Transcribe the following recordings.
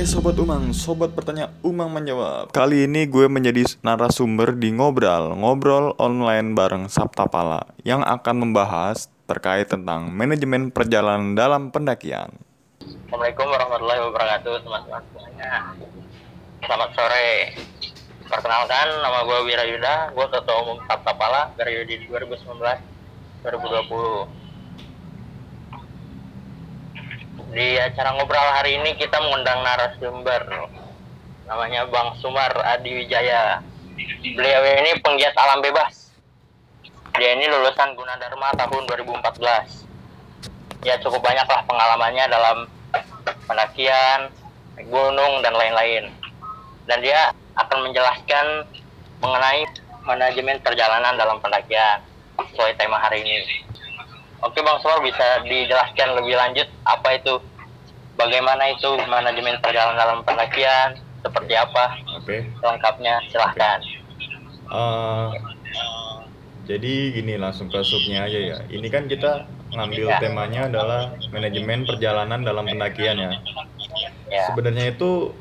Oke Sobat Umang, Sobat bertanya Umang menjawab. Kali ini gue menjadi narasumber di Ngobrol Ngobrol online bareng Sabta Pala Yang akan membahas terkait tentang manajemen perjalanan dalam pendakian. Assalamualaikum warahmatullahi wabarakatuh teman-teman semuanya. Selamat sore. Perkenalkan nama gue Wira Yuda. Gue ketua umum Sabta Pala periode 2019-2020 di acara ngobrol hari ini kita mengundang narasumber namanya Bang Sumar Adi Wijaya. Beliau ini penggiat alam bebas. Dia ini lulusan Gunadarma tahun 2014. Ya cukup banyaklah pengalamannya dalam pendakian, gunung dan lain-lain. Dan dia akan menjelaskan mengenai manajemen perjalanan dalam pendakian sesuai tema hari ini. Oke Bang Sumar bisa dijelaskan lebih lanjut apa itu? Bagaimana itu? Manajemen perjalanan dalam pendakian seperti apa? Oke. Lengkapnya silahkan. Uh, Jadi gini langsung ke subnya aja ya. Ini kan kita ngambil Ya. temanya adalah manajemen perjalanan dalam pendakian ya. Ya. Sebenarnya itu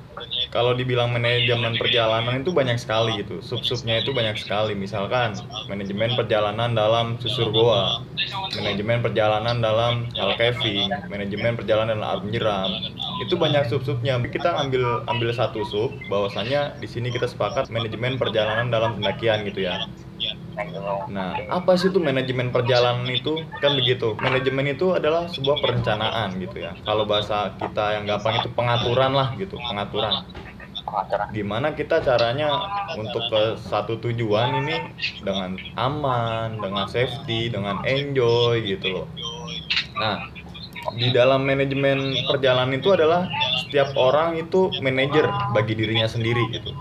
kalau dibilang manajemen perjalanan itu banyak sekali gitu. Sub-subnya itu banyak sekali. Misalkan manajemen perjalanan dalam susur goa, manajemen perjalanan dalam hal caving, manajemen perjalanan dalam menyeram. Itu banyak sub-subnya. Kita ambil ambil satu sub bahwasanya di sini kita sepakat manajemen perjalanan dalam pendakian gitu ya. Nah, apa sih itu manajemen perjalanan itu? Kan begitu. Manajemen itu adalah sebuah perencanaan gitu ya. Kalau bahasa kita yang gampang itu pengaturan lah gitu, pengaturan. Pengaturan. Gimana kita caranya untuk ke satu tujuan ini dengan aman, dengan safety, dengan enjoy gitu loh. Nah, di dalam manajemen perjalanan itu adalah setiap orang itu manajer bagi dirinya sendiri gitu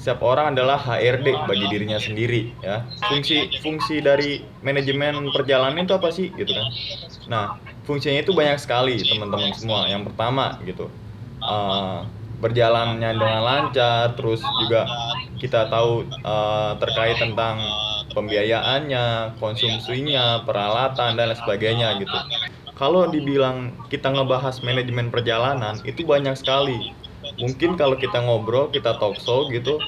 setiap orang adalah HRD bagi dirinya sendiri ya. Fungsi fungsi dari manajemen perjalanan itu apa sih? Gitu kan. Nah fungsinya itu banyak sekali teman-teman semua. Yang pertama gitu. Eh, berjalannya dengan lancar terus juga kita tahu eh, terkait tentang pembiayaannya konsumsinya peralatan dan lain sebagainya gitu. Kalau dibilang kita ngebahas manajemen perjalanan itu banyak sekali mungkin kalau kita ngobrol kita talk show gitu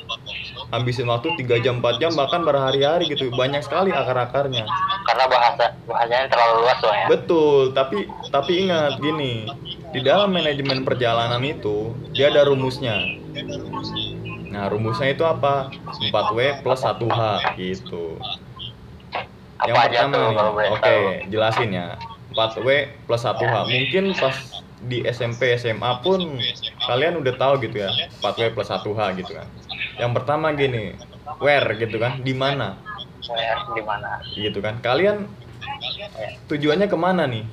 habisin waktu 3 jam 4 jam bahkan berhari-hari gitu. Banyak sekali akar-akarnya. Karena bahasa bahasanya terlalu luas loh ya. Betul tapi tapi ingat gini di dalam manajemen perjalanan itu dia ada rumusnya. Nah rumusnya itu apa? 4W plus 1H gitu. Apa yang pertama nih, oke tahu? jelasin ya. 4W plus 1H mungkin pas di SMP SMA pun kalian udah tahu gitu ya 4W plus 1H gitu kan. Yang pertama gini where gitu kan di mana? Di mana? Gitu kan. Kalian tujuannya ke mana nih?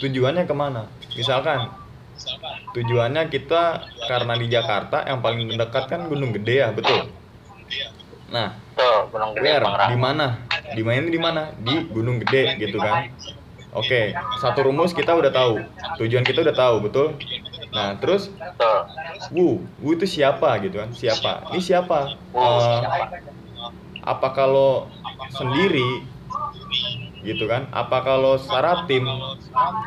Tujuannya ke mana? Misalkan tujuannya kita karena di Jakarta yang paling mendekat kan Gunung Gede ya betul? Nah tuh Gunung Gede where? Di mana? Di mana di mana? Di Gunung Gede gitu kan Oke, satu rumus kita udah tahu. Tujuan kita udah tahu, betul? Nah, terus Wu, Wu itu siapa gitu kan? Siapa? Ini siapa? Siapa? apa kalau sendiri gitu kan? Apa kalau secara tim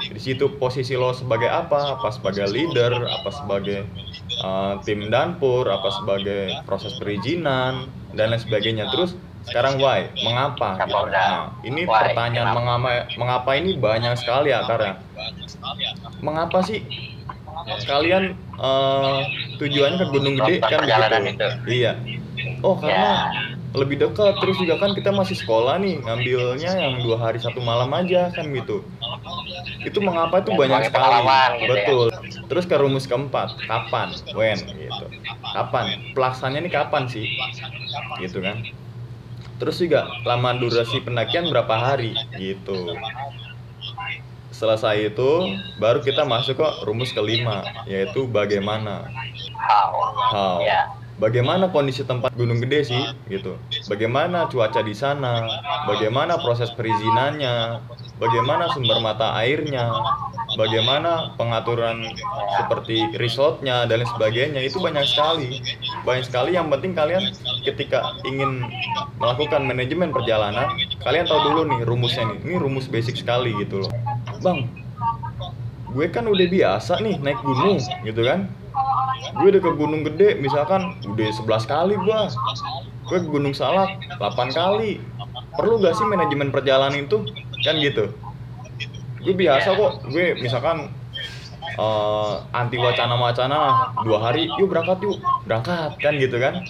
di situ posisi lo sebagai apa? Apa sebagai leader? Apa sebagai eh, tim danpur? Apa sebagai proses perizinan dan lain sebagainya? Terus sekarang why? Mengapa? Gitu. udah? Nah, ini Why? pertanyaan Kenapa? mengapa mengapa ini banyak sekali akarnya. Mengapa sih kalian eh, tujuannya ke Gunung Gede kan begitu? itu. Iya. Oh ya karena lebih dekat terus juga kan kita masih sekolah nih ngambilnya yang dua hari satu malam aja kan gitu. Itu mengapa itu Ya, banyak sekali. gitu ya. Betul. Terus ke rumus keempat, kapan? When gitu. Kapan? Pelaksananya ini kapan sih? Gitu kan. Terus juga lama durasi pendakian berapa hari gitu. Selesai itu baru kita masuk ke rumus kelima yaitu bagaimana. how How? ya Bagaimana kondisi tempat Gunung Gede sih gitu? Bagaimana cuaca di sana? Bagaimana proses perizinannya? Bagaimana sumber mata airnya? Bagaimana pengaturan seperti resortnya dan lain sebagainya? Itu banyak sekali, banyak sekali. Yang penting kalian ketika ingin melakukan manajemen perjalanan, kalian tahu dulu nih rumusnya nih. Ini rumus basic sekali gitu loh, bang. Gue kan udah biasa nih naik gunung gitu kan gue udah ke Gunung Gede misalkan udah 11 kali gua. Gue ke Gunung Salak 8 kali. Perlu gak sih manajemen perjalanan itu? Kan gitu. Gue biasa kok gue misalkan eh, anti wacana-wacana lah dua hari yuk berangkat yuk. Berangkat kan gitu kan?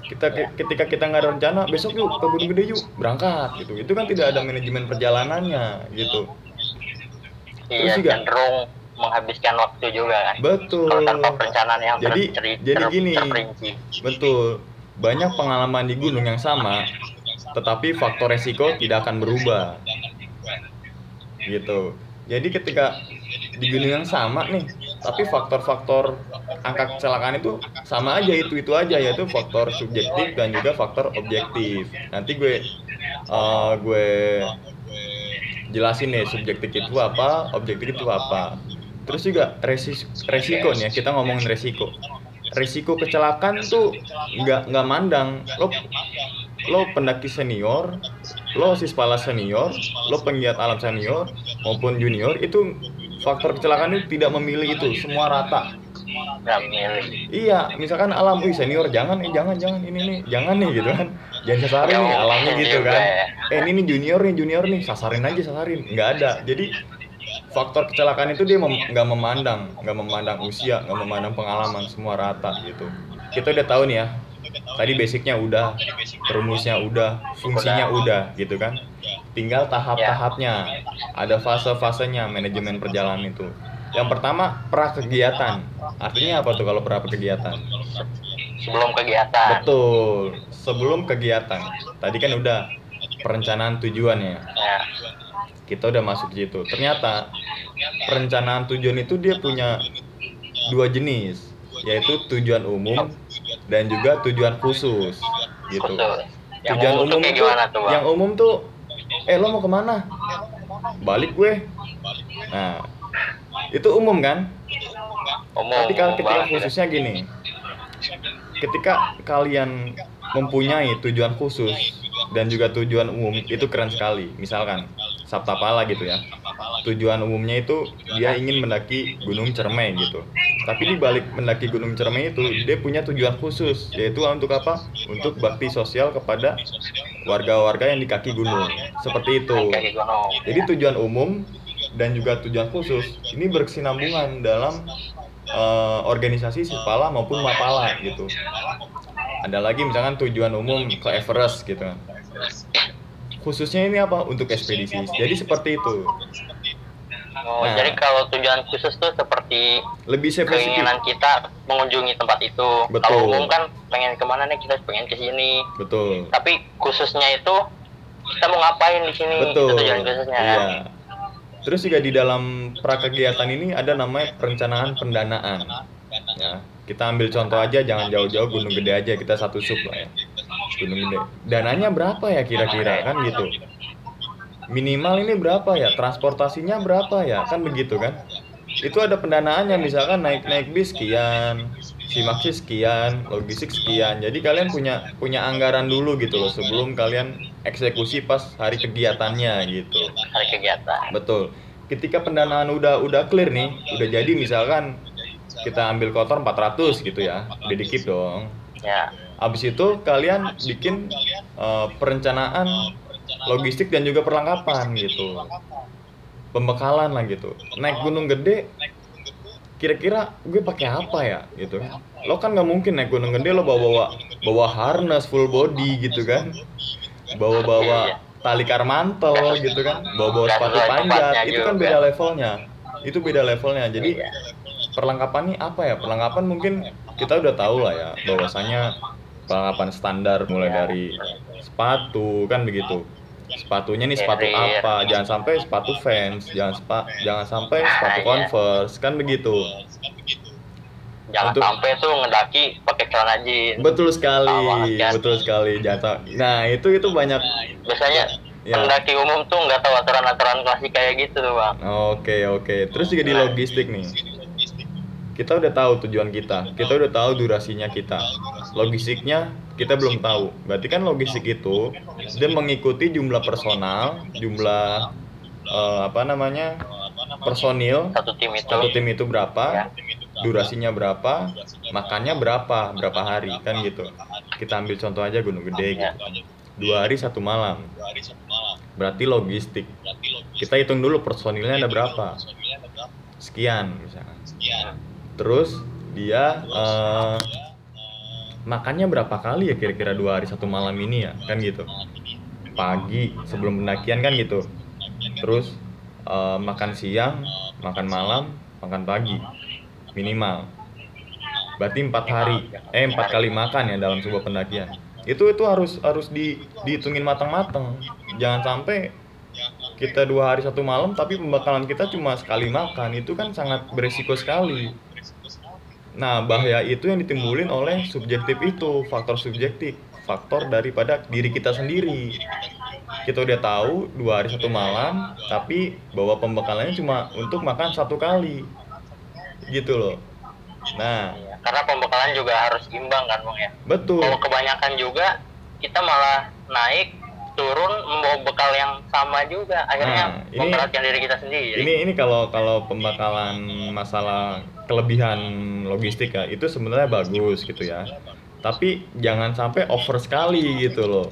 Kita ketika kita nggak ada rencana besok yuk ke Gunung Gede yuk berangkat gitu. Itu kan tidak ada manajemen perjalanannya gitu. Iya Terus juga- cenderung menghabiskan waktu juga kan. Betul. Kalau tanpa perencanaan yang Jadi- jadi ter- gini. terperinci. betul. Banyak pengalaman di gunung yang sama tetapi faktor resiko tidak akan berubah. Gitu. Jadi ketika di gunung yang sama nih tapi faktor-faktor angka kecelakaan itu sama aja itu itu aja yaitu faktor subjektif dan juga faktor objektif. Nanti gue eh, gue jelasin nih subjektif itu apa objektif itu apa terus juga resi- resiko nih ya kita ngomongin resiko. Resiko kecelakaan tuh nggak nggak mandang. Lo lo pendaki senior lo sispala senior lo penggiat alam senior maupun junior itu faktor kecelakaan itu tidak memilih itu semua rata. Milih iya misalkan alam wih senior jangan eh jangan jangan ini nih jangan nih gitu kan. Jangan sasarin nih alamnya gitu kan. eh ini nih junior nih junior nih sasarin aja sasarin. Nggak ada. Jadi faktor kecelakaan itu dia mem- nggak memandang nggak memandang usia nggak memandang pengalaman semua rata gitu. Kita udah tahu nih ya tadi basicnya udah rumusnya udah fungsinya udah. gitu kan. Tinggal tahap-tahapnya ada fase-fasenya manajemen perjalanan itu. Yang pertama pra kegiatan artinya apa tuh kalau pra kegiatan sebelum kegiatan. Betul sebelum kegiatan. Tadi kan udah perencanaan tujuannya ya kita udah masuk ke situ. Ternyata perencanaan tujuan itu dia punya dua jenis, yaitu tujuan umum dan juga tujuan khusus, gitu. yang tujuan umum, tuh, tuh bang yang umum tuh, eh lo mau ke mana? Balik gue. Nah, itu umum kan? umum Tapi kalau ketika ya. khususnya gini, ketika kalian mempunyai tujuan khusus dan juga tujuan umum itu keren sekali. Misalkan Sabta Pala gitu ya. Tujuan umumnya itu dia ingin mendaki Gunung Cermai gitu. Tapi di balik mendaki Gunung Cermai itu dia punya tujuan khusus yaitu untuk apa? Untuk bakti sosial kepada warga-warga yang di kaki gunung. Seperti itu. Jadi tujuan umum dan juga tujuan khusus ini berkesinambungan dalam eh, organisasi Sipala maupun Mapala gitu. Ada lagi misalkan tujuan umum ke Everest gitu. Khususnya ini apa? Untuk ekspedisi. Jadi seperti itu. Oh, Nah. jadi kalau tujuan khusus tuh seperti Lebih spesifik. keinginan kita mengunjungi tempat itu. Betul. Kalau umum kan pengen ke mana nih kita pengen ke sini. Betul. Tapi khususnya itu kita mau ngapain di sini? Betul. Itu tujuan khususnya. Iya. kan? Terus juga di dalam prakegiatan ini ada namanya perencanaan pendanaan. Ya, kita ambil contoh aja, jangan jauh-jauh Gunung Gede aja, kita satu sub lah ya. Gunung Gede. Dananya berapa ya kira-kira kan gitu? Minimal ini berapa ya? Transportasinya berapa ya? Kan begitu kan? Itu ada pendanaannya misalkan naik-naik bis sekian, simaksi sekian, logistik sekian. Jadi kalian punya punya anggaran dulu gitu loh sebelum kalian eksekusi pas hari kegiatannya gitu. Hari kegiatan. Betul. Ketika pendanaan udah udah clear nih, udah jadi misalkan kita ambil kotor 400 gitu ya. Udah dong. Ya. Habis itu kalian bikin eh, perencanaan logistik dan juga perlengkapan gitu. Pembekalan lah gitu. Naik gunung gede kira-kira gue pakai apa ya gitu. kan lo kan nggak mungkin naik gunung gede lo bawa bawa bawa harness full body gitu kan. bawa bawa tali karmantel gitu kan. Bawa bawa sepatu panjat itu kan beda levelnya. Itu beda levelnya. Jadi Iya. perlengkapan nih apa ya? Perlengkapan mungkin kita udah tahu lah ya bahwasanya perlengkapan standar mulai Iya. dari sepatu kan begitu sepatunya nih sepatu Carrier. apa jangan sampai sepatu Vans jangan spa, jangan sampai Nah, sepatu iya. Converse kan begitu Jangan Untuk- sampai tuh ngedaki pakai celana jeans. betul sekali Sama, kan? betul sekali jangan nah itu itu banyak Biasanya Ya. pendaki umum tuh nggak tahu aturan-aturan klasik kayak gitu tuh bang. Oke oke. Terus juga di logistik nih. Kita udah tahu tujuan kita. Kita udah tahu durasinya kita. Logistiknya kita belum tahu. Berarti kan logistik itu dia mengikuti jumlah personal, jumlah eh, apa namanya personil. Satu tim itu. satu tim itu berapa. Ya. durasinya berapa makannya berapa berapa hari kan gitu. Kita ambil contoh aja gunung gede gitu. Dua hari satu malam. Berarti logistik. Kita hitung dulu personilnya ada berapa. sekian misalnya. Terus dia eh, makannya berapa kali ya kira-kira dua hari satu malam ini ya? Kan gitu. Pagi sebelum pendakian kan gitu. Terus eh, makan siang makan malam makan pagi. Minimal. Berarti empat hari. Eh empat kali makan ya dalam sebuah pendakian. Itu itu harus harus di dihitungin matang-matang. Jangan sampai kita dua hari satu malam tapi pembakalan kita cuma sekali makan. Itu kan sangat beresiko sekali nah bahaya itu yang ditimbulin oleh subjektif itu faktor subjektif faktor daripada diri kita sendiri. Kita udah tahu dua hari satu malam tapi bahwa pembekalannya cuma untuk makan satu kali. Gitu loh. Nah. Iya, karena pembekalan juga harus imbang kan bang ya? Betul. Kalau kebanyakan juga kita malah naik turun membawa bekal yang sama juga. Akhirnya Nah, ini- memberatkan diri kita sendiri. ini ini kalau kalau pembakalan masalah kelebihan logistik ya itu sebenarnya bagus gitu ya. Tapi jangan sampai over sekali gitu loh.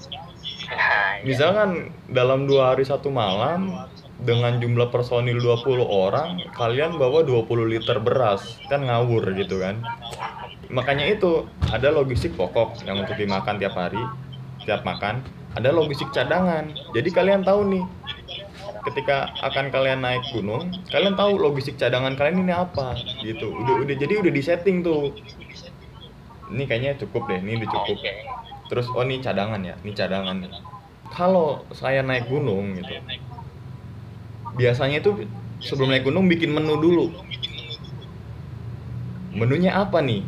Misalkan dalam dua hari satu malam dengan jumlah personil 20 orang kalian bawa 20 liter beras kan ngawur gitu kan. Makanya itu ada logistik pokok yang untuk dimakan tiap hari tiap makan. Ada logistik cadangan. Jadi kalian tahu nih ketika akan kalian naik gunung kalian tahu logistik cadangan kalian ini apa gitu. Udah udah jadi udah disetting tuh. Ini kayaknya cukup deh ini udah cukup. Terus oh ini cadangan ya ini cadangan. Kalau saya naik gunung gitu biasanya itu sebelum naik gunung bikin menu dulu. Menunya apa nih?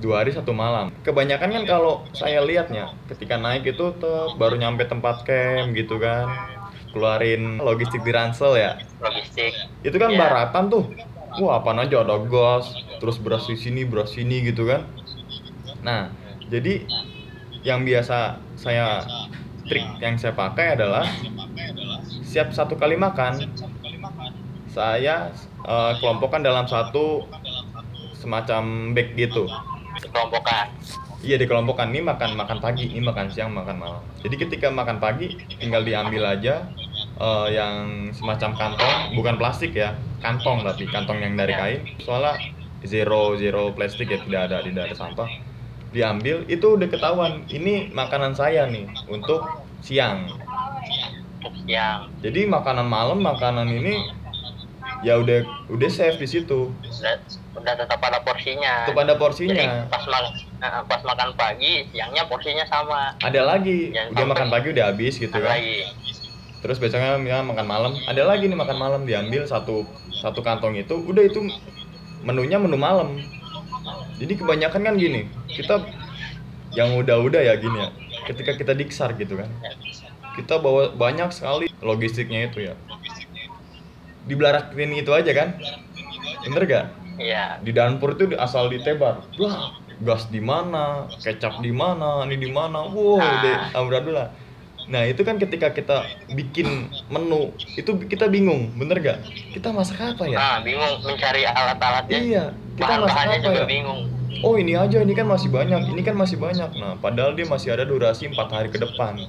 Dua hari satu malam. Kebanyakan kan kalau saya lihatnya ketika naik itu tuh baru nyampe tempat camp gitu kan keluarin logistik di ransel ya? Logistik. Itu kan Iya. baratan tuh. Wah apa aja ada gas terus beras di sini beras sini gitu kan. Nah jadi yang biasa saya trik yang saya pakai adalah siap satu kali makan. Saya eh, kelompokkan dalam satu semacam bag gitu Iya dikelompokkan ini makan makan pagi, ini makan siang, makan malam. Jadi ketika makan pagi tinggal diambil aja eh, yang semacam kantong, bukan plastik ya, kantong tapi kantong yang dari kain. Soalnya zero zero plastik ya tidak ada tidak ada sampah. Diambil itu udah ketahuan ini makanan saya nih untuk siang. siang Jadi makanan malam makanan ini ya udah udah save di situ. udah, udah tetap ada porsinya Itu pada jadi porsinya. pas makan pas makan pagi siangnya porsinya sama. Ada lagi, Jangan udah makan pagi udah habis gitu ada kan. lagi. Terus besoknya ya makan malam. Ada lagi nih makan malam. Diambil satu satu kantong itu. Udah itu menunya menu malam. Jadi kebanyakan kan gini kita yang udah-udah ya gini ya. Ketika kita diksar gitu kan. Kita bawa banyak sekali logistiknya itu ya. Dibelarakin itu aja kan. Bener gak? Iya. Di Danpur itu asal ditebar. Wah gas di mana kecap di mana ini di mana. Wow Ah. deh amburadul lah. Nah itu kan ketika kita bikin menu itu kita bingung bener gak kita masak apa ya? Nah bingung mencari alat-alatnya. Iya kita masak bahan-bahannya apa juga ya? bingung. Oh ini aja ini kan masih banyak ini kan masih banyak. Nah padahal dia masih ada durasi empat hari ke depan.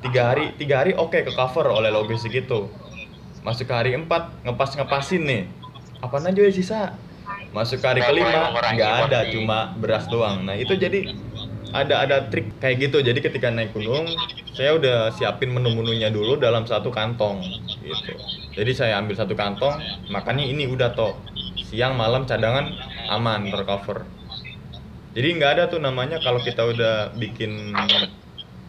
Tiga hari tiga hari oke ke cover oleh logistik itu masuk ke hari empat ngepas ngepasin nih. Apa aja yang sisa masuk ke hari kelima nggak ada cuma beras doang. Nah itu jadi ada ada trik kayak gitu. Jadi ketika naik gunung saya udah siapin menu-menunya dulu dalam satu kantong gitu. Jadi saya ambil satu kantong makannya ini udah toh. Siang malam cadangan aman tercover. Jadi nggak ada tuh namanya kalau kita udah bikin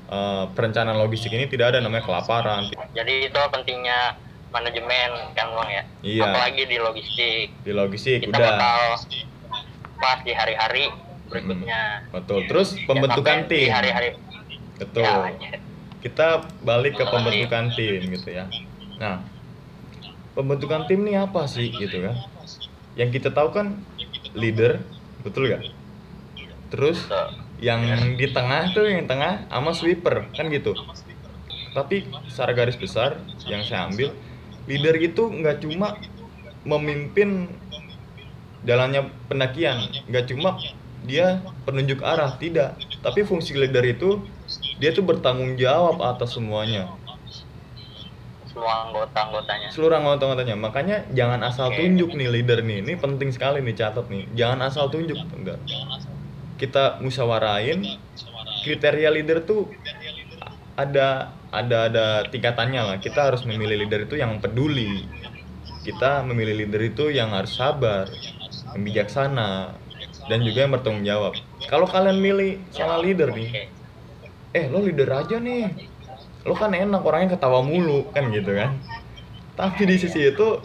eh, perencanaan logistik ini tidak ada namanya kelaparan. Jadi itu pentingnya manajemen kan bang ya. Iya. apalagi di logistik. Di logistik kita udah. bakal pas di hari-hari berikutnya. Betul. Terus Ya, pembentukan di tim. hari-hari. Betul. Ya, kita balik ke pembentukan tim gitu ya. Nah pembentukan tim ini apa sih gitu kan? Yang kita tahu kan leader betul gak terus yang di tengah tuh yang tengah sama sweeper kan gitu. Tapi secara garis besar yang saya ambil leader itu nggak cuma memimpin jalannya pendakian nggak cuma dia penunjuk arah tidak. Tapi fungsi leader itu dia tuh bertanggung jawab atas semuanya. Semua anggota-anggotanya. Seluruh anggota-anggotanya. Makanya jangan asal Oke. tunjuk nih leader nih. Ini penting sekali nih catat nih. Jangan asal tunjuk. Enggak. Kita musyawarahin kriteria leader tuh ada ada ada tingkatannya lah. Kita harus memilih leader itu yang peduli. Kita memilih leader itu yang harus sabar yang bijaksana dan juga yang bertanggung jawab. Kalau kalian milih salah leader nih eh lo leader aja nih. Lo kan enak orangnya ketawa mulu kan gitu kan? Tapi di sisi itu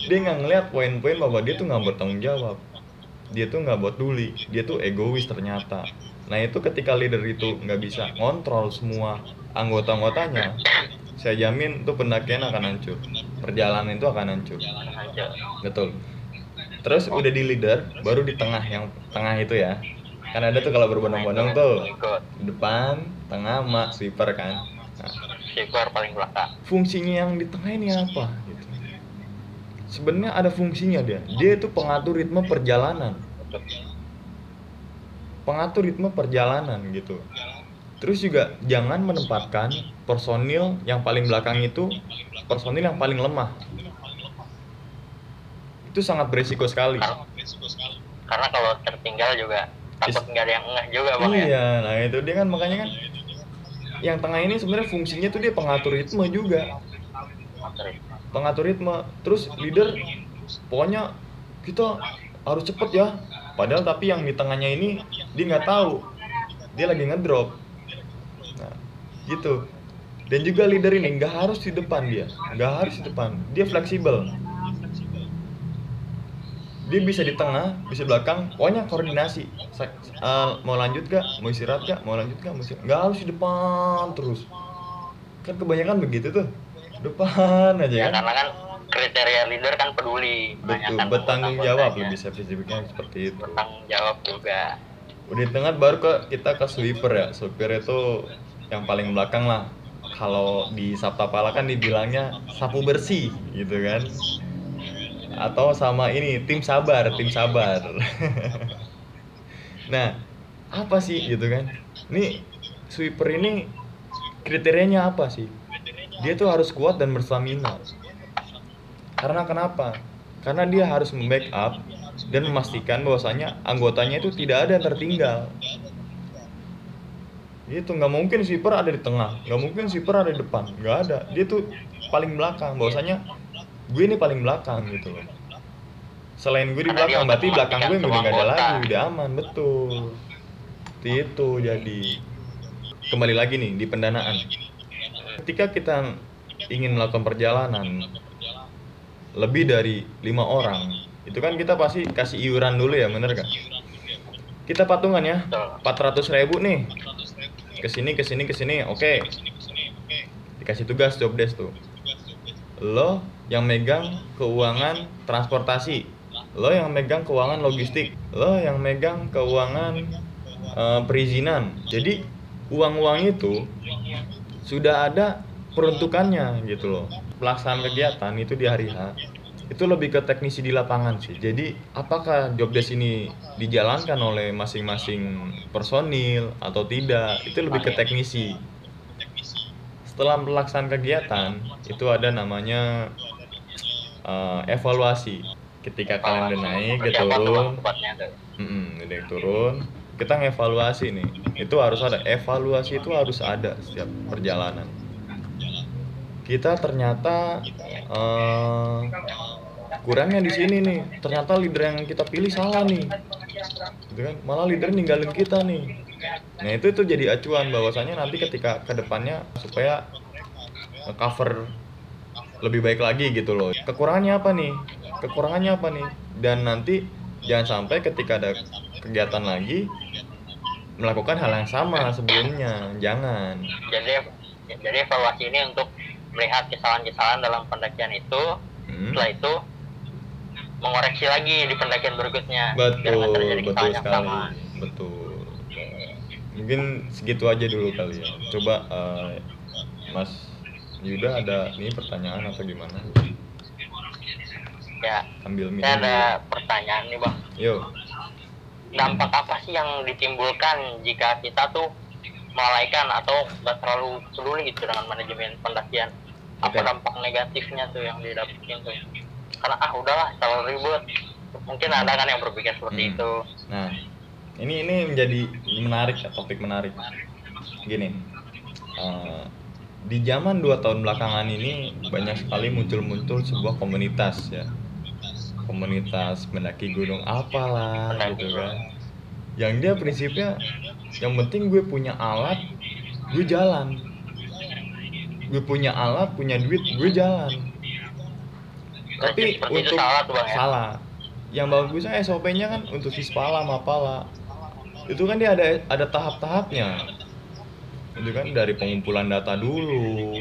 dia nggak ngeliat poin-poin bahwa dia tuh nggak bertanggung jawab. Dia tuh nggak peduli. Dia tuh egois ternyata nah itu ketika leader itu nggak bisa ngontrol semua anggota-anggotanya saya jamin tuh pendakian akan hancur perjalanan itu akan hancur betul terus udah di leader baru di tengah yang tengah itu ya kan ada tuh kalau berbondong-bondong tuh depan, tengah, mak, sweeper kan. Nah, Sweeper paling belakang. fungsinya yang di tengah ini apa? Gitu. Sebenarnya ada fungsinya dia. Dia itu pengatur ritme perjalanan, pengatur ritme perjalanan gitu. Terus juga jangan menempatkan personil yang paling belakang itu personil yang paling lemah. Itu sangat beresiko sekali. Karena, kalau tertinggal juga takut nggak ada yang ngeh juga bang ya. Iya, nah itu dia kan makanya kan yang tengah ini sebenarnya fungsinya tuh dia pengatur ritme juga. pengatur ritme terus leader pokoknya kita harus cepet ya padahal tapi yang di tengahnya ini dia nggak tahu. Dia lagi ngedrop. Nah gitu. Dan juga leader ini nggak harus di depan dia. Nggak harus di depan. Dia fleksibel. Dia bisa di tengah bisa belakang. Pokoknya koordinasi. Eh, mau lanjut gak mau istirahat gak mau lanjut gak mau istirahat. Nggak harus di depan terus. Kan kebanyakan begitu tuh. Depan aja Ya, karena kan kriteria leader kan peduli. Betul kan bertanggung jawab lebih spesifiknya seperti itu. Bertanggung jawab juga. udah di tengah baru ke kita ke sweeper ya. Sweeper itu yang paling belakang lah. Kalau di Sabta Pala kan dibilangnya sapu bersih gitu kan. Atau sama ini tim sabar tim sabar. Nah apa sih gitu kan? Ini sweeper ini kriterianya apa sih? Dia tuh harus kuat dan berstamina karena kenapa? Karena dia harus membackup dan memastikan bahwasanya anggotanya itu tidak ada yang tertinggal. Itu nggak mungkin sweeper ada di tengah nggak mungkin sweeper ada di depan nggak ada. Dia tuh paling belakang bahwasanya gue ini paling belakang gitu loh. Selain gue di belakang berarti belakang gue udah nggak ada lagi udah aman betul. Itu jadi kembali lagi nih di pendanaan. Ketika kita ingin melakukan perjalanan lebih dari lima orang. Itu kan kita pasti kasih iuran dulu ya bener kan kita patungan ya Betul. 400 ribu nih. ke sini ke sini ke sini oke. Dikasih tugas job desk tuh. Lo yang megang keuangan transportasi. Lo yang megang keuangan logistik. Lo yang megang keuangan eh, perizinan. Jadi uang-uang itu sudah ada peruntukannya gitu loh pelaksanaan kegiatan itu di hari H itu lebih ke teknisi di lapangan sih. Jadi apakah job desk ini dijalankan oleh masing-masing personil atau tidak itu lebih ke teknisi. Setelah pelaksanaan kegiatan itu ada namanya eh, evaluasi. Ketika kalian udah naik udah turun. udah yang turun. Kita ngevaluasi nih. Itu harus ada. Evaluasi itu harus ada setiap perjalanan kita ternyata eh, kurangnya di sini nih. Ternyata leader yang kita pilih salah nih. Gitu kan? Malah leader ninggalin kita nih. Nah itu tuh jadi acuan bahwasanya nanti ketika ke depannya supaya cover lebih baik lagi gitu loh. Kekurangannya apa nih? Kekurangannya apa nih? Dan nanti jangan sampai ketika ada kegiatan lagi melakukan hal yang sama sebelumnya. Jangan. Jadi jadi evaluasi ini untuk melihat kesalahan-kesalahan dalam pendakian itu hmm. setelah itu mengoreksi lagi di pendakian berikutnya betul betul sekali. sama. betul. Okay. mungkin segitu aja dulu kali ya. Coba uh, mas Yuda ada ini pertanyaan atau gimana? Ya ambil minum saya ada pertanyaan nih bang. Yo. Dampak apa sih yang ditimbulkan jika kita tuh melalaikan atau nggak terlalu peduli gitu dengan manajemen pendakian. Apa okay. dampak negatifnya tuh yang didapetin tuh? Karena ah udahlah terlalu ribet. Mungkin ada kan yang berpikir seperti hmm. itu. Nah ini ini menjadi menarik ya, topik menarik. Gini uh, di zaman dua tahun belakangan ini banyak sekali muncul-muncul sebuah komunitas ya. Komunitas mendaki gunung apalah gitu kan yang dia prinsipnya yang penting gue punya alat gue jalan. Gue punya alat punya duit gue jalan. Tapi Berarti untuk salah, tuh bang, ya? salah. Yang bagusnya eh, SOP-nya kan untuk vispala mapala itu kan dia ada ada tahap-tahapnya. Itu kan dari pengumpulan data dulu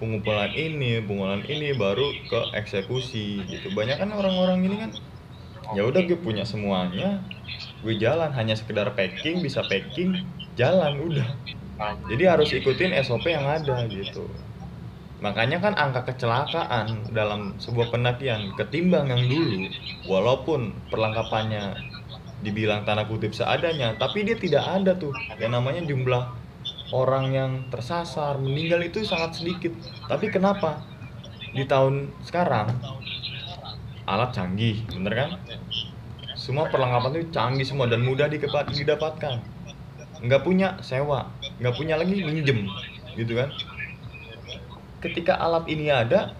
pengumpulan ini pengumpulan ini baru ke eksekusi gitu. Banyak kan orang-orang ini kan ya udah gue punya semuanya gue jalan hanya sekedar packing bisa packing jalan udah. Jadi harus ikutin SOP yang ada gitu. Makanya kan angka kecelakaan dalam sebuah pendakian ketimbang yang dulu walaupun perlengkapannya dibilang tanah kutip seadanya tapi dia tidak ada tuh. Yang namanya jumlah orang yang tersasar meninggal itu sangat sedikit. Tapi kenapa? Di tahun sekarang alat canggih bener kan? Semua perlengkapan itu canggih semua dan mudah didapatkan. Nggak punya sewa, nggak punya lagi minjem, gitu kan? Ketika alat ini ada,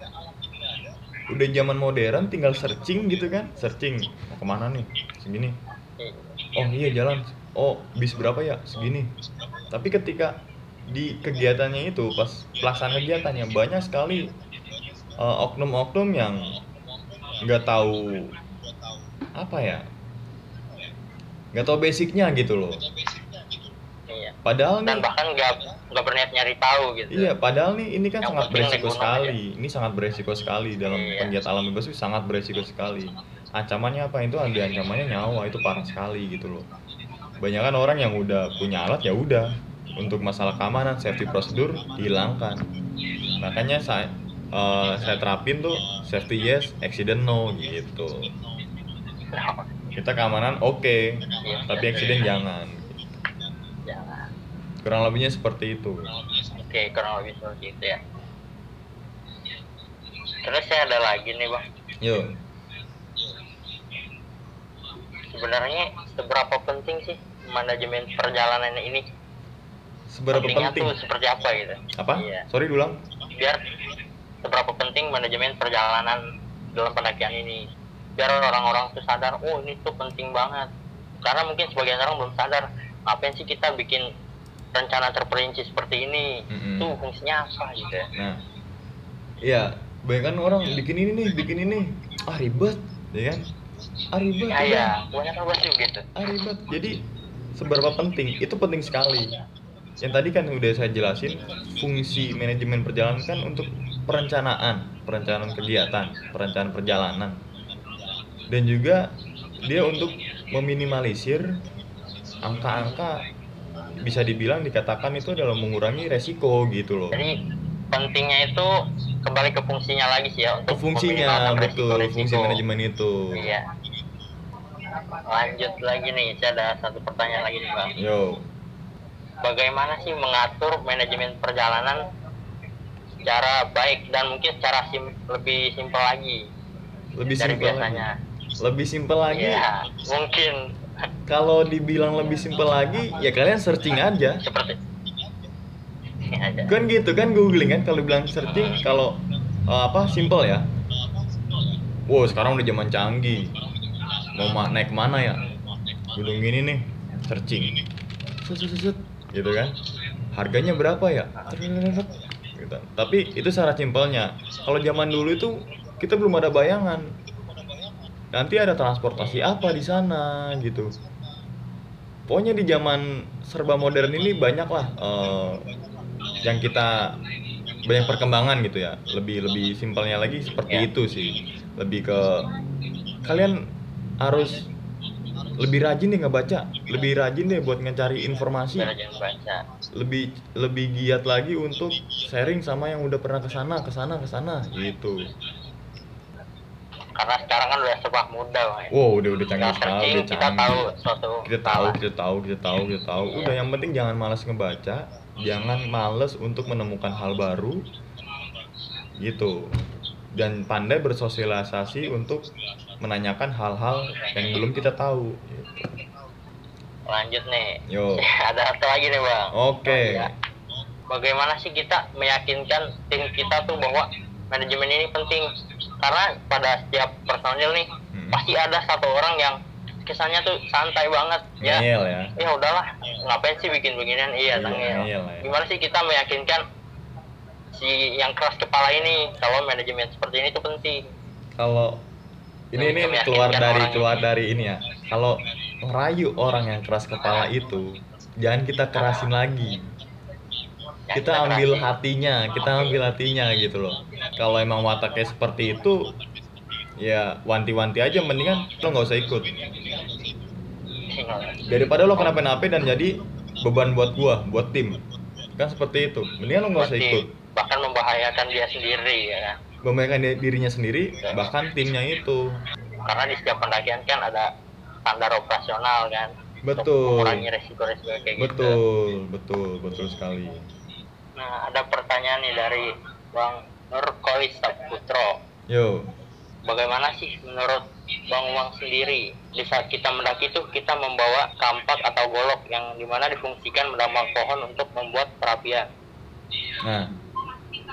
udah zaman modern tinggal searching gitu kan? Searching mau ke mana nih? Segini. Oh iya jalan. Oh bis berapa ya? Segini. Tapi ketika di kegiatannya itu pas pelaksanaan kegiatannya banyak sekali uh, oknum-oknum yang nggak tahu apa ya nggak tau basicnya gitu loh. Gitu. Iya. padahal dan nih, bahkan nggak nggak berniat nyari tahu gitu. Iya padahal nih ini kan yang sangat beresiko sekali. aja. ini sangat beresiko sekali dalam iya. penggiat alam bebas itu sangat beresiko sekali. Ancamannya apa? Itu ada iya. ancamannya nyawa itu parah sekali gitu loh. Banyak kan orang yang udah punya alat ya udah. Untuk masalah keamanan safety prosedur dihilangkan makanya saya uh, eh, saya terapin tuh safety yes accident no gitu. Nah, kita keamanan oke. Okay. tapi eksiden jangan. Jangan. Kurang lebihnya seperti itu. Oke okay, kurang lebih seperti itu ya. Terus saya ada lagi nih bang. Yuk sebenarnya seberapa penting sih manajemen perjalanan ini? Seberapa Pentingnya penting? tuh seperti apa gitu? Apa? Iya. sorry ulang. Biar seberapa penting manajemen perjalanan dalam pendakian ini biar orang-orang tuh sadar oh ini tuh penting banget. Karena mungkin sebagian orang belum sadar apa sih kita bikin rencana terperinci seperti ini? Mm-hmm. tuh fungsinya apa gitu ya? Nah, iya bayangkan orang iya. bikin ini nih bikin ini. Ah ribet ya kan? Ah ribet iya, ya, kan? iya. Banyak orang gitu ah ribet. Jadi seberapa penting? Itu penting sekali. Yang tadi kan udah saya jelasin fungsi manajemen perjalanan kan untuk perencanaan perencanaan kegiatan perencanaan perjalanan dan juga dia untuk meminimalisir angka-angka bisa dibilang dikatakan itu adalah mengurangi resiko gitu loh. Jadi pentingnya itu kembali ke fungsinya lagi sih ya untuk fungsinya betul resiko. fungsi manajemen itu. Iya. Lanjut lagi nih, saya ada satu pertanyaan lagi nih bang. Yo. Bagaimana sih mengatur manajemen perjalanan secara baik dan mungkin secara sim lebih simpel lagi lebih dari biasanya? Lagi lebih simpel lagi. Ya, mungkin. Kalau dibilang lebih simpel lagi ya kalian searching aja. Seperti kan gitu kan googling kan kalau bilang searching kalau uh, apa simple ya. Wow sekarang udah zaman canggih. Mau ma naik mana ya? Gunung ini nih searching. Gitu kan? Harganya berapa ya? Gitu. Tapi itu syarat simpelnya. Kalau zaman dulu itu kita belum ada bayangan nanti ada transportasi apa di sana gitu. Pokoknya di zaman serba modern ini banyak lah eh, yang kita banyak perkembangan gitu ya. Lebih lebih simpelnya lagi seperti Ya. itu sih. Lebih ke kalian harus lebih rajin deh ngebaca lebih rajin deh buat ngecari informasi. Lebih lebih giat lagi untuk sharing sama yang udah pernah ke sana ke sana ke sana gitu karena sekarang kan udah serba mudah Bang, ya. wow udah udah canggih sekali udah kita canggih. tahu suatu kita tahu kita tahu kita tahu kita tahu. Iya. udah yang penting jangan malas ngebaca jangan males untuk menemukan hal baru. Gitu. Dan pandai bersosialisasi untuk menanyakan hal-hal yang belum kita tahu. Gitu. lanjut nih. Yo. Ada satu lagi nih bang. Oke. Ya. bagaimana sih kita meyakinkan tim kita tuh bahwa manajemen ini penting karena pada setiap personil nih Hmm. pasti ada satu orang yang kesannya tuh santai banget ya. Ngeyel ya. Ya udahlah ngapain sih bikin beginian iya Iya, tangil ngeyel ya. gimana sih kita meyakinkan si yang keras kepala ini kalau manajemen seperti ini tuh penting. Kalau ini ini keluar dari keluar ini. dari ini ya. Kalau merayu orang yang keras kepala itu jangan kita kerasin lagi Kita ambil hatinya kita ambil hatinya gitu loh. Kalau emang wataknya seperti itu ya wanti-wanti aja mendingan lo nggak usah ikut. Daripada lo kenapa-napa dan jadi beban buat gua buat tim. Kan seperti itu. Mendingan lo nggak usah ikut. bahkan membahayakan dia sendiri ya. Kan membahayakan di- dirinya sendiri bahkan timnya itu. Karena di setiap pendakian kan ada standar operasional kan untuk Betul. mengurangi resiko-resiko kayak gitu. Betul betul betul sekali nah ada pertanyaan nih dari bang Nurkolis Saputro yo bagaimana sih menurut bang Umang sendiri di saat kita mendaki itu kita membawa kampak atau golok yang di mana difungsikan menambang pohon untuk membuat perapian Nah,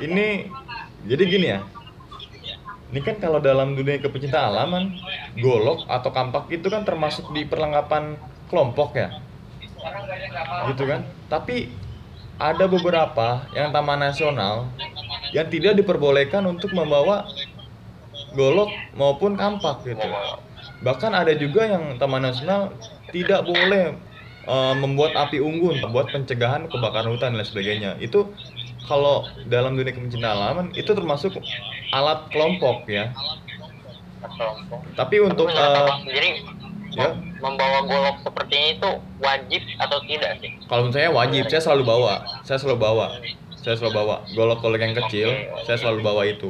ini jadi gini ya. Ini kan kalau dalam dunia kepecinta alaman, golok atau kampak itu kan termasuk di perlengkapan kelompok ya. Gitu kan? Tapi ada beberapa yang taman nasional yang tidak diperbolehkan untuk membawa golok maupun kampak gitu. Bahkan ada juga yang taman nasional tidak boleh eh, membuat api unggun buat pencegahan kebakaran hutan dan sebagainya. Itu kalau dalam dunia kepencintaan alaman itu termasuk alat kelompok ya. Tapi untuk Tapi ya. mem- membawa golok seperti ini tuh wajib atau tidak sih kalau menurut saya wajib, saya selalu bawa. Saya selalu bawa. Saya selalu bawa golok-golok yang kecil, saya selalu bawa itu.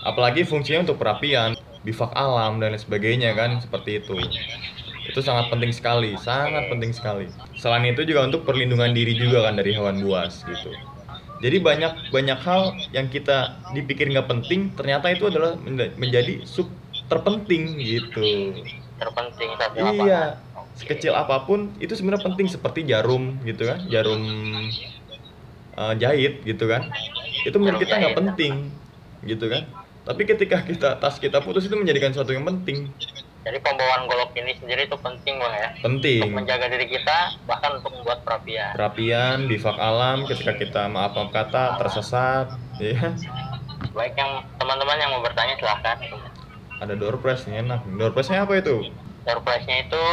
Apalagi fungsinya untuk perapian, bivak alam dan lain sebagainya kan seperti itu. Itu sangat penting sekali, sangat penting sekali. Selain itu juga untuk perlindungan diri juga kan dari hewan buas gitu. Jadi banyak banyak hal yang kita dipikir nggak penting, ternyata itu adalah menja- menjadi sub terpenting gitu. Terpenting saat Iya, lapangan. Oke. sekecil apa pun itu sebenarnya penting seperti jarum gitu kan, jarum eh, jahit gitu kan. Itu menurut kita nggak penting gitu kan. Tapi ketika kita tas kita putus itu menjadikan sesuatu yang penting, Jadi pembawaan golok ini sendiri itu penting bang ya. Untuk penting. menjaga diri kita, bahkan untuk membuat perapian. Perapian, bivak alam ketika kita maaf maaf kata tersesat, ya. Baik yang teman-teman yang mau bertanya silahkan. Ada door prize nih enak. Door prize-nya apa itu? Surprise-nya itu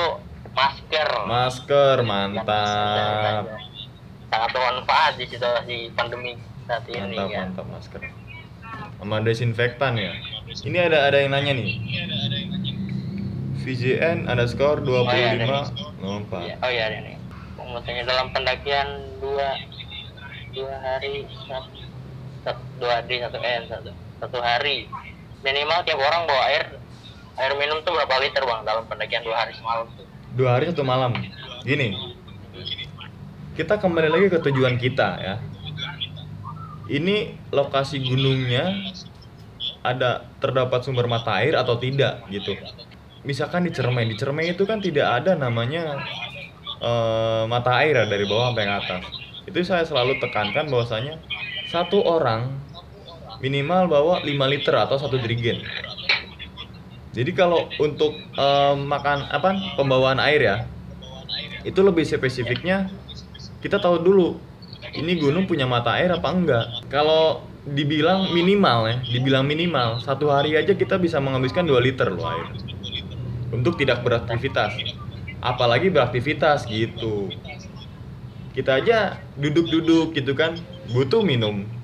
masker. Masker, mantap. Sangat bermanfaat di situasi pandemi saat ini Mantap, kan. mantap masker. Sama desinfektan ya. Ini ada ada yang nanya nih. VJN underscore 25 Oh, iya, ada nih. Nomor Iya, Oh iya ini. Mau tanya dalam pendakian dua dua hari satu, satu dua hari satu eh satu satu hari minimal tiap orang bawa air air minum tuh berapa liter bang dalam pendakian dua hari semalam tuh Dua hari satu malam. Gini. Kita kembali lagi ke tujuan kita ya. Ini lokasi gunungnya ada terdapat sumber mata air atau tidak gitu. Misalkan di Cermai, di Cermai itu kan tidak ada namanya eh, mata air dari bawah sampai ke atas. Itu saya selalu tekankan bahwasanya satu orang minimal bawa 5 liter atau satu jerigen. Jadi kalau untuk eh, makan apa pembawaan air ya, itu lebih spesifiknya kita tahu dulu ini gunung punya mata air apa enggak. Kalau dibilang minimal ya, dibilang minimal satu hari aja kita bisa menghabiskan 2 liter loh air untuk tidak beraktivitas. Apalagi beraktivitas gitu. Kita aja duduk-duduk gitu kan, butuh minum.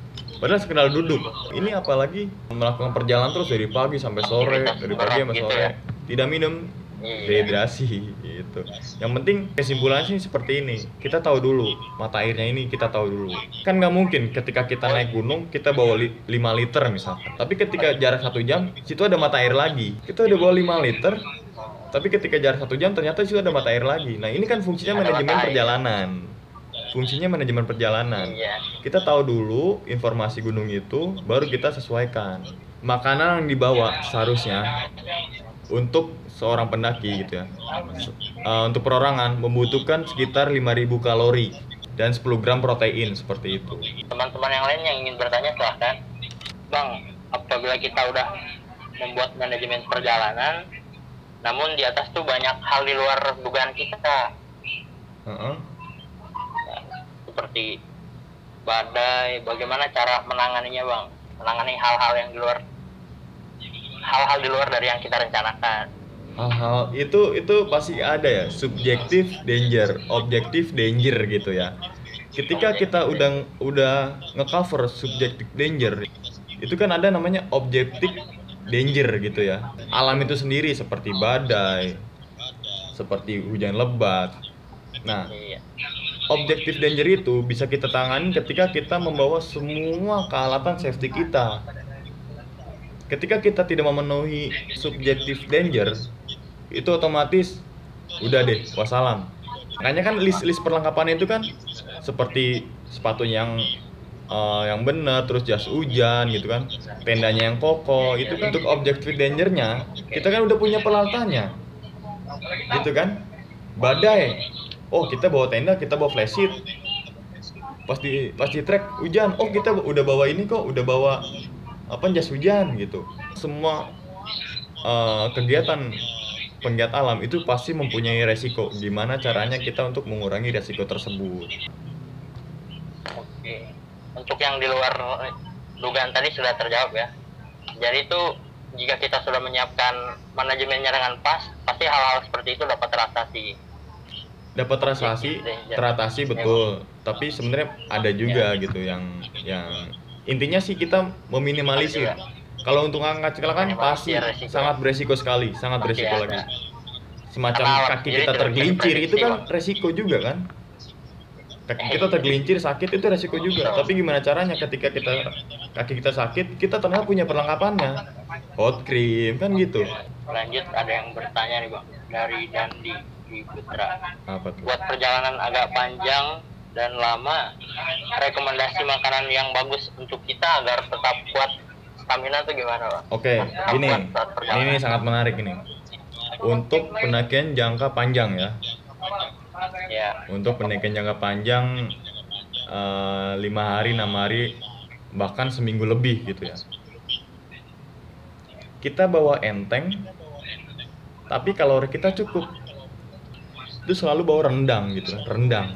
Padahal sekedar duduk. Ini apalagi melakukan perjalanan terus dari pagi sampai sore, dari pagi sampai gitu sore. ya. Tidak minum Iya. dehidrasi gitu. Yang penting kesimpulannya sih seperti ini. Kita tahu dulu mata airnya ini kita tahu dulu. Kan nggak mungkin ketika kita naik gunung kita bawa li 5 liter misalkan. Tapi ketika jarak satu jam situ ada mata air lagi. Kita udah bawa 5 liter. Tapi ketika jarak satu jam ternyata situ ada mata air lagi. Nah ini kan fungsinya manajemen perjalanan. Fungsinya manajemen perjalanan Iya. kita tahu dulu informasi gunung itu baru kita sesuaikan makanan yang dibawa seharusnya untuk seorang pendaki gitu ya Eh, untuk perorangan membutuhkan sekitar 5000 kalori dan 10 gram protein seperti itu Teman-teman yang lain yang ingin bertanya silahkan. Bang, apabila kita udah membuat manajemen perjalanan, namun di atas tuh banyak hal di luar dugaan kita, Heeh. Seperti badai, bagaimana cara menanganinya bang? Menangani hal-hal yang di luar hal-hal di luar dari yang kita rencanakan. hal-hal itu itu pasti ada ya subjektif danger objektif danger gitu ya ketika kita udah udah ngecover subjektif danger itu kan ada namanya objektif danger gitu ya alam itu sendiri seperti badai seperti hujan lebat nah Iya. Objektif danger itu bisa kita tangani ketika kita membawa semua kealatan safety kita. Ketika kita tidak memenuhi subjektif danger, itu otomatis udah deh, wassalam. Makanya kan list-list perlengkapan itu kan seperti sepatu yang eh, yang benar, terus jas hujan gitu kan, tendanya yang kokoh, itu kan untuk objektif dangernya kita kan udah punya peralatannya, gitu kan? Badai, oh kita bawa tenda, kita bawa flash sheet, pas di pas di trek hujan oh kita udah bawa ini kok udah bawa apa jas hujan gitu semua eh, kegiatan penggiat alam itu pasti mempunyai resiko gimana caranya kita untuk mengurangi resiko tersebut Oke. Untuk yang di luar dugaan tadi sudah terjawab ya. Jadi itu jika kita sudah menyiapkan manajemennya dengan pas, pasti hal-hal seperti itu dapat teratasi. Dapat teratasi teratasi betul. Tapi sebenarnya ada juga gitu yang yang intinya sih kita meminimalisir. Kalau untuk angkat kecelakaan pasti sangat beresiko sekali sangat beresiko lagi. Semacam kaki kita tergelincir itu kan resiko juga kan? Kaki Eh, kita iya. tergelincir sakit itu resiko juga. tapi gimana caranya ketika kita kaki kita sakit kita ternyata punya perlengkapannya? Hot cream kan gitu. Lanjut ada yang bertanya nih bang. Dari Dandi di Putra. apa tuh Buat perjalanan agak panjang dan lama, rekomendasi makanan yang bagus untuk kita agar tetap kuat stamina tuh gimana bang? Oke, saat perjalanan. ini sangat menarik ini. Untuk pendakian jangka panjang ya, Ya, untuk pendakian jangka panjang eh, lima hari, enam hari, bahkan seminggu lebih gitu ya. Kita bawa enteng, tapi kalori kita cukup. Itu selalu bawa rendang gitu, rendang.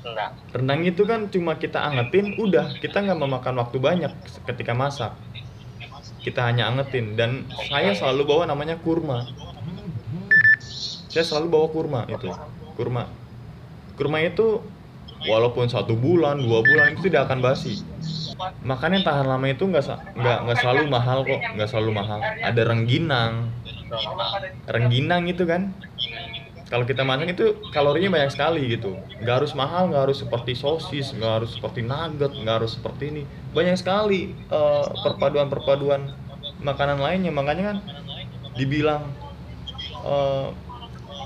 enggak. Rendang itu kan cuma kita angetin, udah kita nggak memakan waktu banyak ketika masak. Kita hanya angetin dan saya selalu bawa namanya kurma. Saya selalu bawa kurma itu, kurma. Kurma itu walaupun satu bulan, dua bulan itu tidak akan basi. Makannya tahan lama itu nggak nggak nggak selalu mahal kok, nggak selalu mahal. Ada rengginang, rengginang itu kan kalau kita masak itu kalorinya banyak sekali gitu. Nggak harus mahal nggak harus seperti sosis nggak harus seperti nugget nggak harus seperti ini. Banyak sekali eh, perpaduan-perpaduan makanan lainnya. Makanya kan dibilang eh,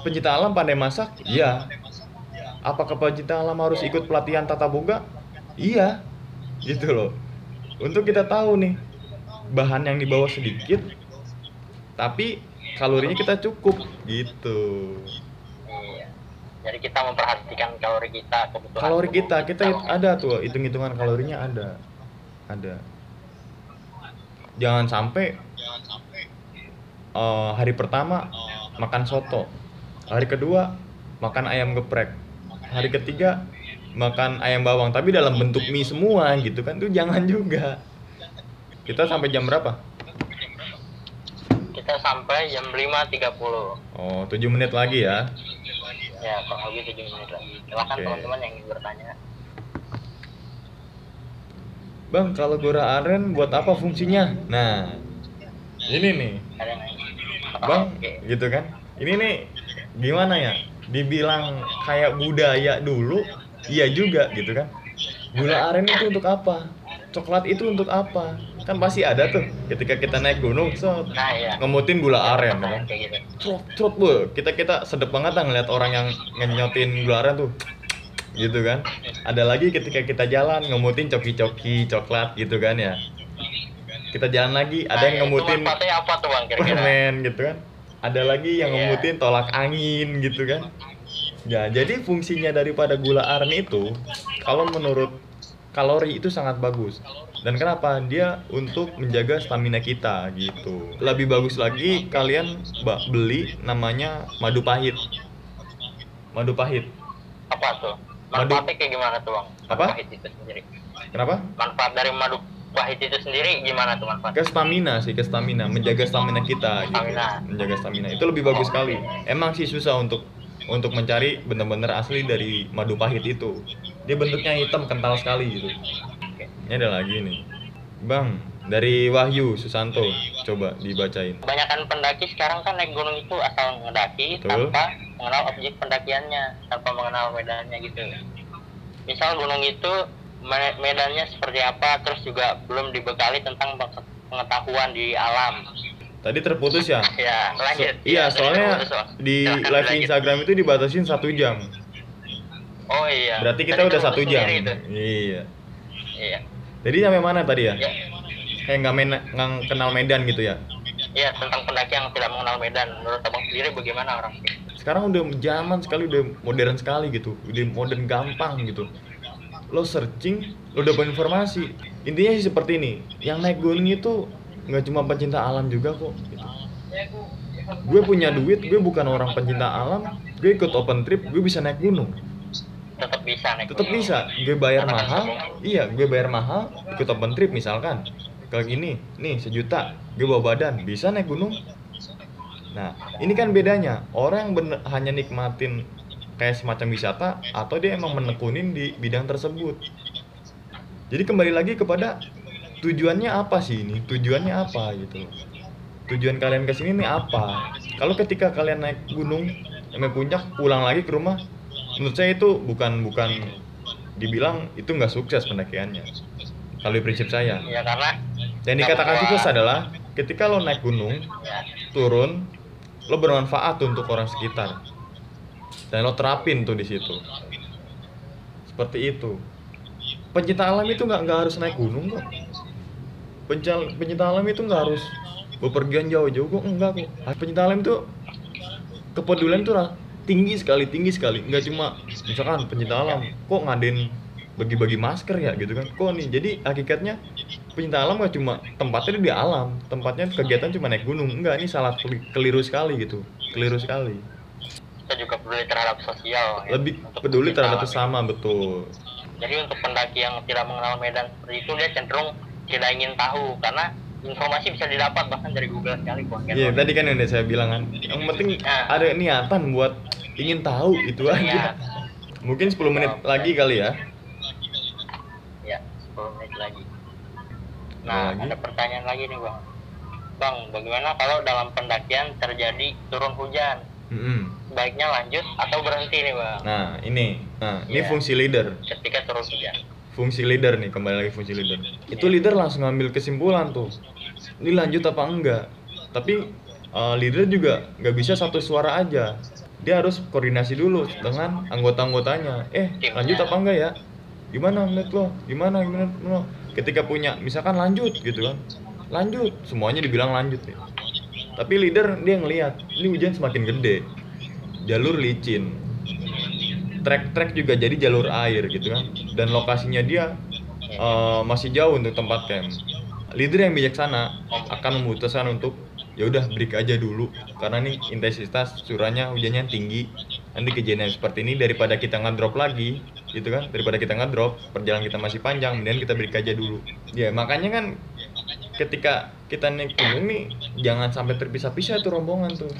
pencinta alam pandai masak iya. Apakah pencinta alam harus ikut pelatihan tata boga iya. Gitu loh. Untuk kita tahu nih bahan yang dibawa sedikit tapi kalorinya kita cukup gitu. Jadi kita memperhatikan kalori kita, kebutuhan kalori kita kita hit- ada tuh hitung-hitungan kalorinya ada. Ada. Jangan sampai eh, hari pertama makan soto. Hari kedua makan ayam geprek. Hari ketiga makan ayam bawang. Tapi dalam bentuk mie semua gitu kan tuh jangan juga. Kita sampai jam berapa? Kita sampai jam 5.30. oh 7 menit lagi ya Ya, kurang lebih 7 menit lagi. Silakan Oke. teman-teman yang ingin bertanya. bang kalau gora aren buat apa fungsinya? Nah ini nih. Bang gitu kan? Ini nih gimana ya? Dibilang kayak budaya dulu iya juga gitu kan? Gula aren itu untuk apa? Coklat itu untuk apa kan pasti ada tuh ketika kita naik gunung so nah iya. ngemutin gula aren ya kan? gitu. Trot trot bu kita kita sedep banget lah ngeliat orang yang ngenyotin gula aren tuh. Gitu kan? Ada lagi ketika kita jalan ngemutin coki-coki coklat gitu kan ya? Kita jalan lagi ada Nah, yang itu ngemutin manfaatnya apa tuh bang kira-kira? permen gitu kan? Ada lagi yang Iya. ngemutin tolak angin gitu kan? Ya jadi fungsinya daripada gula aren itu kalau menurut kalori itu sangat bagus dan kenapa? Dia untuk menjaga stamina kita gitu. Lebih bagus lagi kalian beli namanya madu pahit. Madu pahit. Apa tuh? Madu. manfaatnya kayak gimana tuh bang? Madu Apa? pahit itu sendiri. Kenapa? Manfaat dari madu pahit itu sendiri gimana tuh manfaatnya? Ke stamina sih ke stamina. Menjaga stamina kita gitu. Stamina. menjaga stamina. Itu lebih bagus sekali. emang sih susah untuk untuk mencari benar-benar asli dari madu pahit itu. Dia bentuknya hitam kental sekali gitu ini ada lagi nih. Bang dari Wahyu Susanto coba dibacain. Kebanyakan pendaki sekarang kan naik gunung itu asal Betul. tanpa mengenal objek pendakiannya tanpa mengenal medannya gitu. Misal gunung itu me- medannya seperti apa terus juga belum dibekali tentang peng- pengetahuan di alam. Tadi terputus ya? Ya So- iya Ya, soalnya di live. Instagram itu dibatasin satu jam. Oh iya. Berarti kita Tadi udah satu jam. itu. iya. Iya jadi sampai mana tadi ya? Ya kayak nggak main nggak kenal medan gitu ya? Iya tentang pendaki yang tidak mengenal medan. Menurut abang sendiri bagaimana orang? sekarang udah zaman sekali udah modern sekali gitu. Udah modern gampang gitu. Lo searching lo dapat informasi. Intinya sih seperti ini. Yang naik gunung itu nggak cuma pencinta alam juga kok. Gitu. gue punya duit gue bukan orang pencinta alam. Gue ikut open trip gue bisa naik gunung Tetap bisa naik. tetap bisa. Gue bayar Karena mahal. iya gue bayar mahal. Ikut open trip misalkan. Kalau gini. Nih sejuta. Gue bawa badan. Bisa naik gunung? Nah ini kan bedanya. Orang yang bener, hanya nikmatin kayak semacam wisata atau dia emang menekunin di bidang tersebut. Jadi kembali lagi kepada tujuannya apa sih ini? Tujuannya apa gitu? Tujuan kalian ke sini nih apa? Kalau ketika kalian naik gunung sampai puncak pulang lagi ke rumah menurut saya itu bukan bukan dibilang itu nggak sukses pendakiannya. Kalau prinsip saya. Ya karena yang dikatakan sukses adalah ketika lo naik gunung ya, turun lo bermanfaat untuk orang sekitar. Dan lo terapin tuh di situ. Seperti itu. Pencinta alam itu nggak nggak harus naik gunung kok. Pencal, pencinta alam itu nggak harus bepergian jauh-jauh kok. Enggak kok. Pencinta alam itu kepedulian tuh tinggi sekali tinggi sekali. Nggak cuma misalkan pencinta alam kok ngadain bagi-bagi masker ya gitu kan? Kok nih? Jadi hakikatnya pencinta alam nggak cuma tempatnya di alam tempatnya kegiatan cuma naik gunung. Enggak ini salah keli- keliru sekali gitu. Keliru sekali. Kita juga peduli terhadap sosial. ya, lebih untuk peduli terhadap sesama betul. Jadi untuk pendaki yang tidak mengenal medan seperti itu dia cenderung tidak ingin tahu. Karena informasi bisa didapat bahkan dari Google sekali Bang. iya tadi kan yang udah saya bilang kan yang penting Nah. ada niatan buat ingin tahu itu Iya. aja mungkin 10 menit lagi kali ya Ya, 10 menit lagi. Nah, Lagi? ada pertanyaan lagi nih, Bang. Bang, bagaimana kalau dalam pendakian terjadi turun hujan? Mm-mm. Sebaiknya lanjut atau berhenti nih, Bang? nah ini nah ini Iya. fungsi leader Ketika turun hujan. Fungsi leader nih kembali lagi fungsi leader. Itu leader langsung ngambil kesimpulan tuh. Ini lanjut apa enggak? Tapi uh, leader juga nggak bisa satu suara aja. Dia harus koordinasi dulu dengan anggota-anggotanya. Eh lanjut apa enggak ya? Gimana menurut lo? Gimana gimana menurut lo? Ketika punya misalkan lanjut gitu kan. Lanjut semuanya dibilang lanjut nih. Tapi leader dia ngelihat ini hujan semakin gede. Jalur licin. Trek-trek juga jadi jalur air gitu kan dan lokasinya dia eh, masih jauh untuk tempat camp. Leader yang bijaksana akan memutuskan untuk ya udah break aja dulu. Karena nih intensitas curahnya hujannya tinggi. Nanti kejadian seperti ini daripada kita ngedrop lagi gitu kan? Daripada kita ngedrop perjalanan kita masih panjang kemudian kita break aja dulu. Ya makanya kan ketika kita naik gunung nih jangan sampai terpisah-pisah tuh rombongan tuh.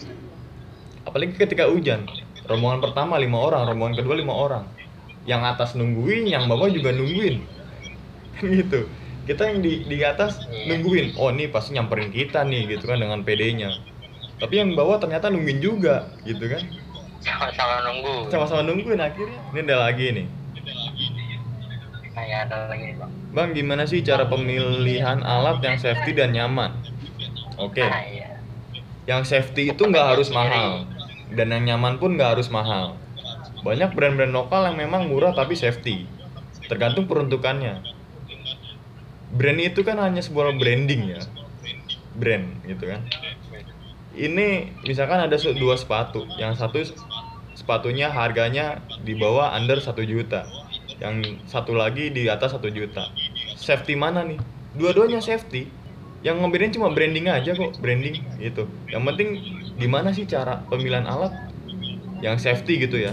Apalagi ketika hujan. Rombongan pertama lima orang rombongan kedua lima orang yang atas nungguin yang bawah juga nungguin. Kan gitu. Kita yang di di atas Iya. nungguin oh nih pasti nyamperin kita nih gitu kan dengan PD-nya. Tapi yang bawa ternyata nungguin juga gitu kan. Sama-sama nunggu. Sama-sama nungguin akhirnya. Ini ada lagi nih. Kayak ada lagi bang. Bang gimana sih cara pemilihan alat yang safety dan nyaman? Oke. Nah, iya. yang safety itu nggak harus mahal. Dan yang nyaman pun nggak harus mahal banyak brand-brand lokal yang memang murah tapi safety. Tergantung peruntukannya. Brand itu kan hanya sebuah branding ya. Brand gitu kan. Ini misalkan ada dua sepatu. Yang satu sepatunya harganya di bawah under satu juta. Yang satu lagi di atas satu juta. Safety mana nih? Dua-duanya safety. Yang ngebedain cuma branding aja kok branding gitu. Yang penting gimana sih cara pemilihan alat yang safety gitu ya?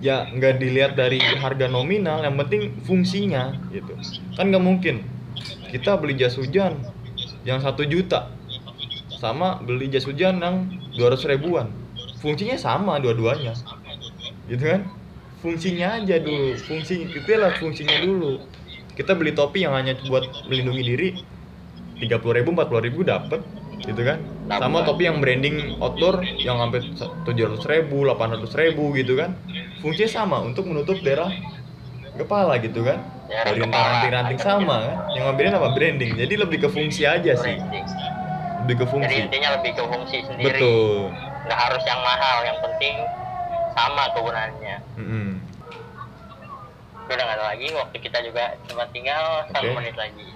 Ya. Nggak dilihat dari harga nominal yang penting fungsinya gitu. Kan nggak mungkin. Kita beli jas hujan yang satu juta sama beli jas hujan yang 200 ribuan. Fungsinya sama dua-duanya. Gitu kan? Fungsinya aja dulu. Fungsi itu lah fungsinya dulu. Kita beli topi yang hanya buat melindungi diri. 30 ribu 40 ribu dapet gitu kan? Sama topi yang branding outdoor yang sampai 700 ribu 800 ribu gitu kan? Fungsinya sama untuk menutup daerah kepala gitu kan? Dari ranting-ranting sama kan? Yang ngambilin apa? Branding. Jadi lebih ke fungsi aja sih. Lebih ke jadi fungsi intinya lebih ke fungsi sendiri. Betul. Nggak harus yang mahal yang penting sama kegunaannya. Mm-mm. Oke, udah nggak ada lagi waktu kita juga cuma tinggal satu Oke. menit lagi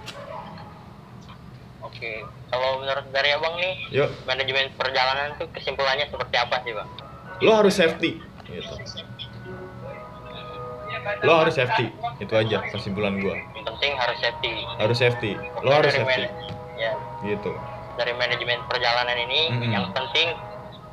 oke. Kalau menurut dari abang nih yuk. manajemen perjalanan tuh kesimpulannya seperti apa sih bang? Lo harus safety gitu. Lo harus safety itu aja kesimpulan gua. Yang penting harus safety. Harus safety. Lo harus safety. ya. Gitu. Dari manajemen perjalanan ini Mm-mm. yang penting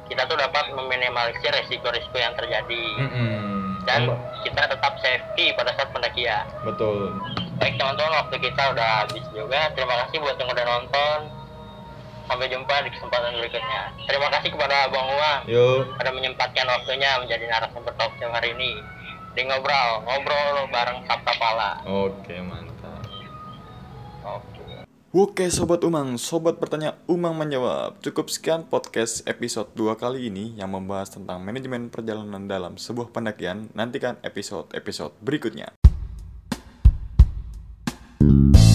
kita tuh dapat meminimalisir resiko-resiko yang terjadi. Mm-mm. dan Tambah- kita tetap safety pada saat pendakian. Betul baik teman-teman waktu kita udah habis juga. Terima kasih buat yang udah nonton. Sampai jumpa di kesempatan berikutnya. Terima kasih kepada Bang Uang yuk pada menyempatkan waktunya menjadi narasumber talk show hari ini. Di ngobrol ngobrol bareng Sabta Pala. Oke mantap. Oke. Oke Sobat Umang, Sobat bertanya Umang menjawab. Cukup sekian podcast episode 2 kali ini Yang membahas tentang manajemen perjalanan dalam sebuah pendakian. Nantikan episode-episode berikutnya Thank you.